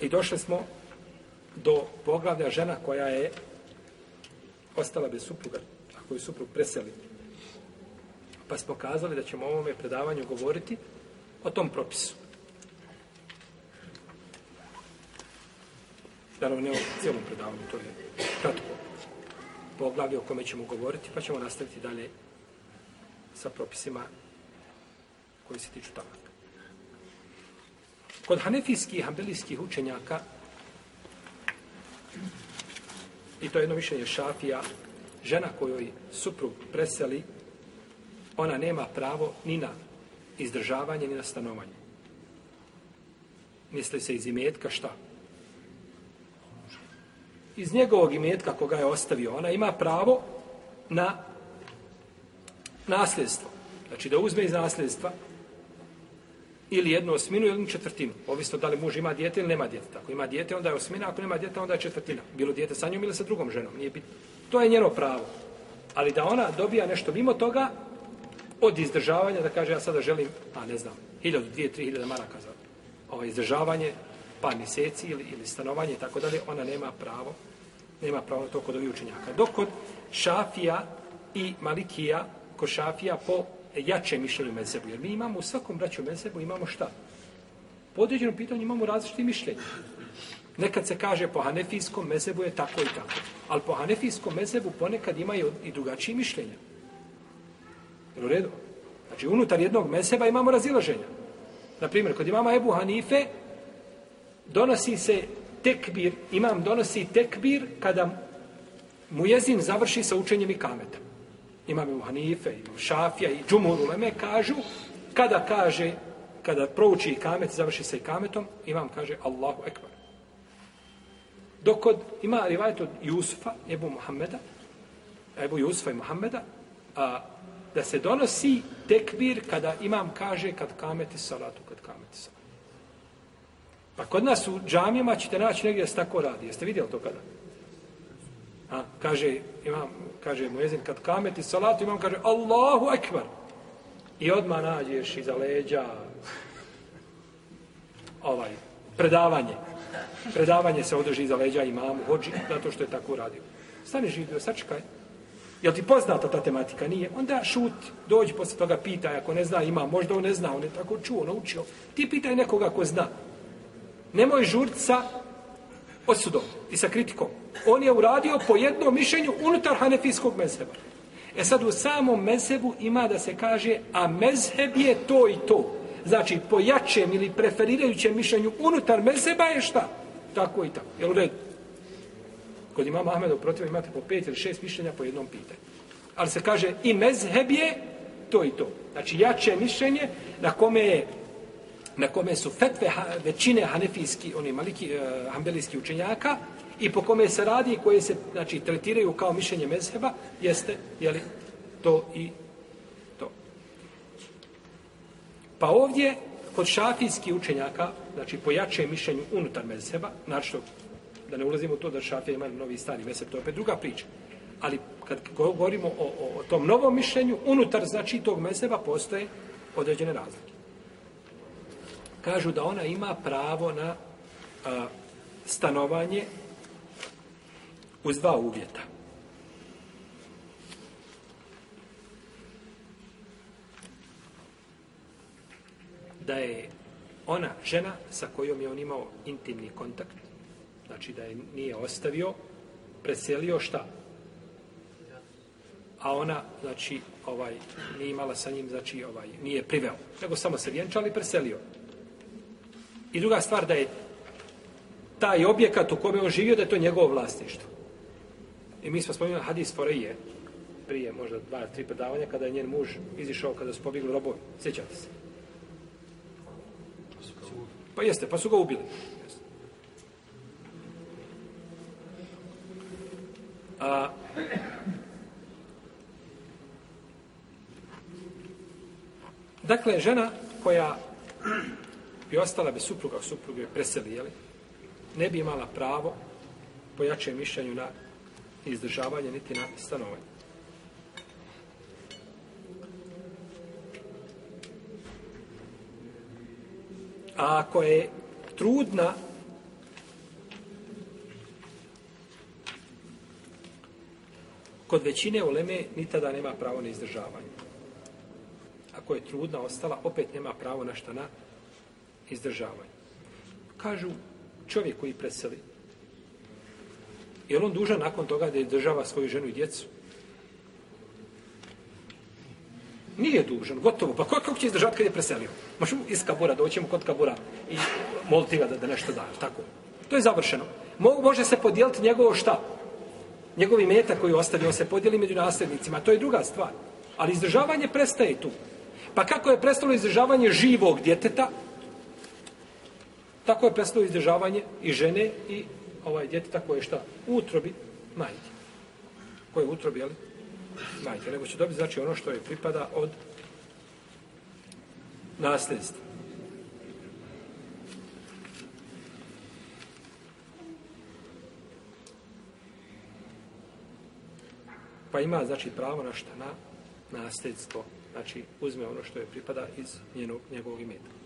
I došli smo do poglavlja žena koja je ostala bez supruga, a koju suprug preseli. Pa smo kazali da ćemo o ovome predavanju govoriti o tom propisu. Naravno, ne o cijelom predavanju, to je kratko poglavlje o kome ćemo govoriti, pa ćemo nastaviti dalje sa propisima koji se tiču talaka. Kod hanefijskih i hambelijskih učenjaka, i to jedno više je šafija, žena kojoj suprug preseli, ona nema pravo ni na izdržavanje, ni na stanovanje. Misli se iz imetka šta? Iz njegovog imetka koga je ostavio, ona ima pravo na nasljedstvo. Znači da uzme iz nasljedstva ili jednu osminu ili četvrtinu. Ovisno da li muž ima dijete ili nema dijete. Ako ima dijete, onda je osmina, ako nema dijete, onda je četvrtina. Bilo dijete sa njom ili sa drugom ženom, nije bitno. To je njeno pravo. Ali da ona dobija nešto mimo toga, od izdržavanja, da kaže ja sada želim, a ne znam, hiljadu, dvije, tri hiljada maraka za ovo izdržavanje, pa mjeseci ili, ili stanovanje, tako dalje, ona nema pravo, nema pravo na to kod ovih učenjaka. Dok kod šafija i malikija, kod šafija po jače mišljenje u mezebu. Jer mi imamo u svakom braću mezebu imamo šta? Po određenom pitanju imamo različite mišljenje. Nekad se kaže po hanefijskom mezebu je tako i tako. Ali po hanefijskom mezebu ponekad imaju i drugačije mišljenja. Jel u redu? Znači, unutar jednog mezeba imamo razilaženja. Naprimjer, kod imama Ebu Hanife donosi se tekbir, imam donosi tekbir kada mu jezin završi sa učenjem i kametom imam imam Hanife, imam Šafija i Džumuru Leme kažu, kada kaže, kada prouči i kamet, završi se i kametom, imam kaže Allahu Ekber. Dokod ima rivajet od Jusufa, Ebu Muhammeda, Ebu Jusufa i Muhammeda, a, da se donosi tekbir kada imam kaže kad kameti salatu, kad kameti salatu. Pa kod nas u džamijama ćete naći negdje da se tako radi. Jeste vidjeli to kada? A, kaže imam, kaže Moezin, kad kameti salatu imam, kaže Allahu ekvar. I odmah nađeš iza leđa ovaj, predavanje. Predavanje se održi iza leđa imamu, hođi, zato što je tako uradio. Stani živio, sačekaj. Jel ti poznata ta tematika? Nije. Onda šut, dođi posle toga, pitaj ako ne zna ima, možda on ne zna, on je tako čuo, naučio. Ti pitaj nekoga ko zna. Nemoj žurca osudom i sa kritikom on je uradio po jednom mišljenju unutar hanefijskog mezheba. E sad u samom mezhebu ima da se kaže, a mezheb je to i to. Znači, po jačem ili preferirajućem mišljenju unutar mezheba je šta? Tako i tako. Jel u redu? Kod imama Ahmeda protiv imate po pet ili šest mišljenja po jednom pitanju. Ali se kaže, i mezheb je to i to. Znači, jače mišljenje na kome je na kome su fetve ha, većine hanefijski, oni maliki, uh, eh, hambelijski učenjaka, i po kome se radi i koje se znači, tretiraju kao mišljenje mezheba, jeste jeli, to i to. Pa ovdje, kod šafijskih učenjaka, znači pojače mišljenju unutar mezheba, znači to, da ne ulazimo u to da šafija ima novi stari mezheb, to je opet druga priča. Ali kad govorimo o, o, o tom novom mišljenju, unutar znači tog mezheba postoje određene razlike. Kažu da ona ima pravo na a, stanovanje uz dva uvjeta. Da je ona žena sa kojom je on imao intimni kontakt, znači da je nije ostavio, preselio šta? A ona, znači, ovaj, nije imala sa njim, znači, ovaj, nije priveo, nego samo se vjenčali i preselio. I druga stvar da je taj objekat u kome on živio, da je to njegovo vlasništvo. I mi smo spominjali hadis Foreje, prije možda dva, tri predavanja, kada je njen muž izišao, kada su pobjegli robovi. Sjećate se? Pa jeste, pa su ga ubili. A, dakle, žena koja bi ostala bez supruga, supruga je preselijeli, ne bi imala pravo po jačem mišljenju na izdržavanje niti na stanovanje. A ako je trudna, kod većine uleme ni tada nema pravo na izdržavanje. Ako je trudna ostala, opet nema pravo na šta na izdržavanje. Kažu, čovjek koji preseli, Je li on dužan nakon toga da je država svoju ženu i djecu? Nije dužan, gotovo. Pa kako će izdržati kad je preselio? Možemo iz kabura, doći kod kabura i moliti ga da, da nešto daje. Tako. To je završeno. Mo, može se podijeliti njegovo šta? Njegovi meta koji ostavi, on se podijeli među naslednicima. To je druga stvar. Ali izdržavanje prestaje tu. Pa kako je prestalo izdržavanje živog djeteta, tako je prestalo izdržavanje i žene i ovaj djeteta koje je šta? U utrobi majke. Koje je u utrobi, jel? Majke. Nego će dobiti, znači, ono što je pripada od nasljedstva. Pa ima, znači, pravo na šta? Na nasljedstvo. Znači, uzme ono što je pripada iz njenog, njegovog imetra.